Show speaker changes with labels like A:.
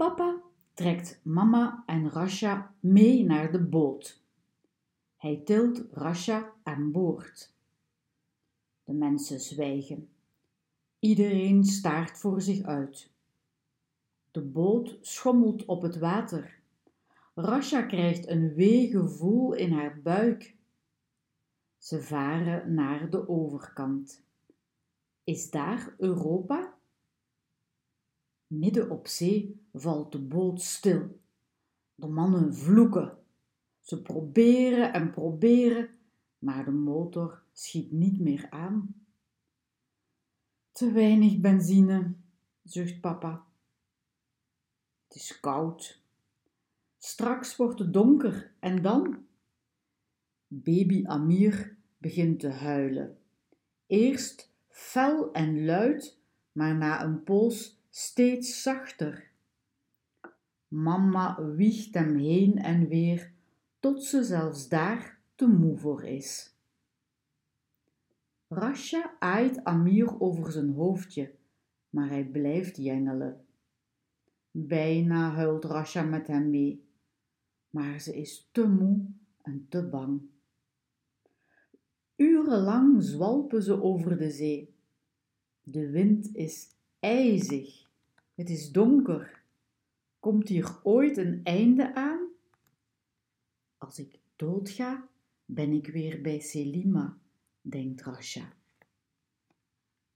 A: Papa trekt mama en Rasha mee naar de boot. Hij tilt Rasha aan boord. De mensen zwijgen. Iedereen staart voor zich uit. De boot schommelt op het water. Rasha krijgt een wee gevoel in haar buik. Ze varen naar de overkant. Is daar Europa? Midden op zee valt de boot stil. De mannen vloeken. Ze proberen en proberen, maar de motor schiet niet meer aan. Te weinig benzine, zucht papa. Het is koud. Straks wordt het donker en dan? Baby Amir begint te huilen. Eerst fel en luid, maar na een poos steeds zachter. Mama wiegt hem heen en weer, tot ze zelfs daar te moe voor is. Rasha aait Amir over zijn hoofdje, maar hij blijft jengelen. Bijna huilt Rasha met hem mee, maar ze is te moe en te bang. Urenlang zwalpen ze over de zee. De wind is ijzig. Het is donker. Komt hier ooit een einde aan? Als ik doodga, ben ik weer bij Selima, denkt Rasha.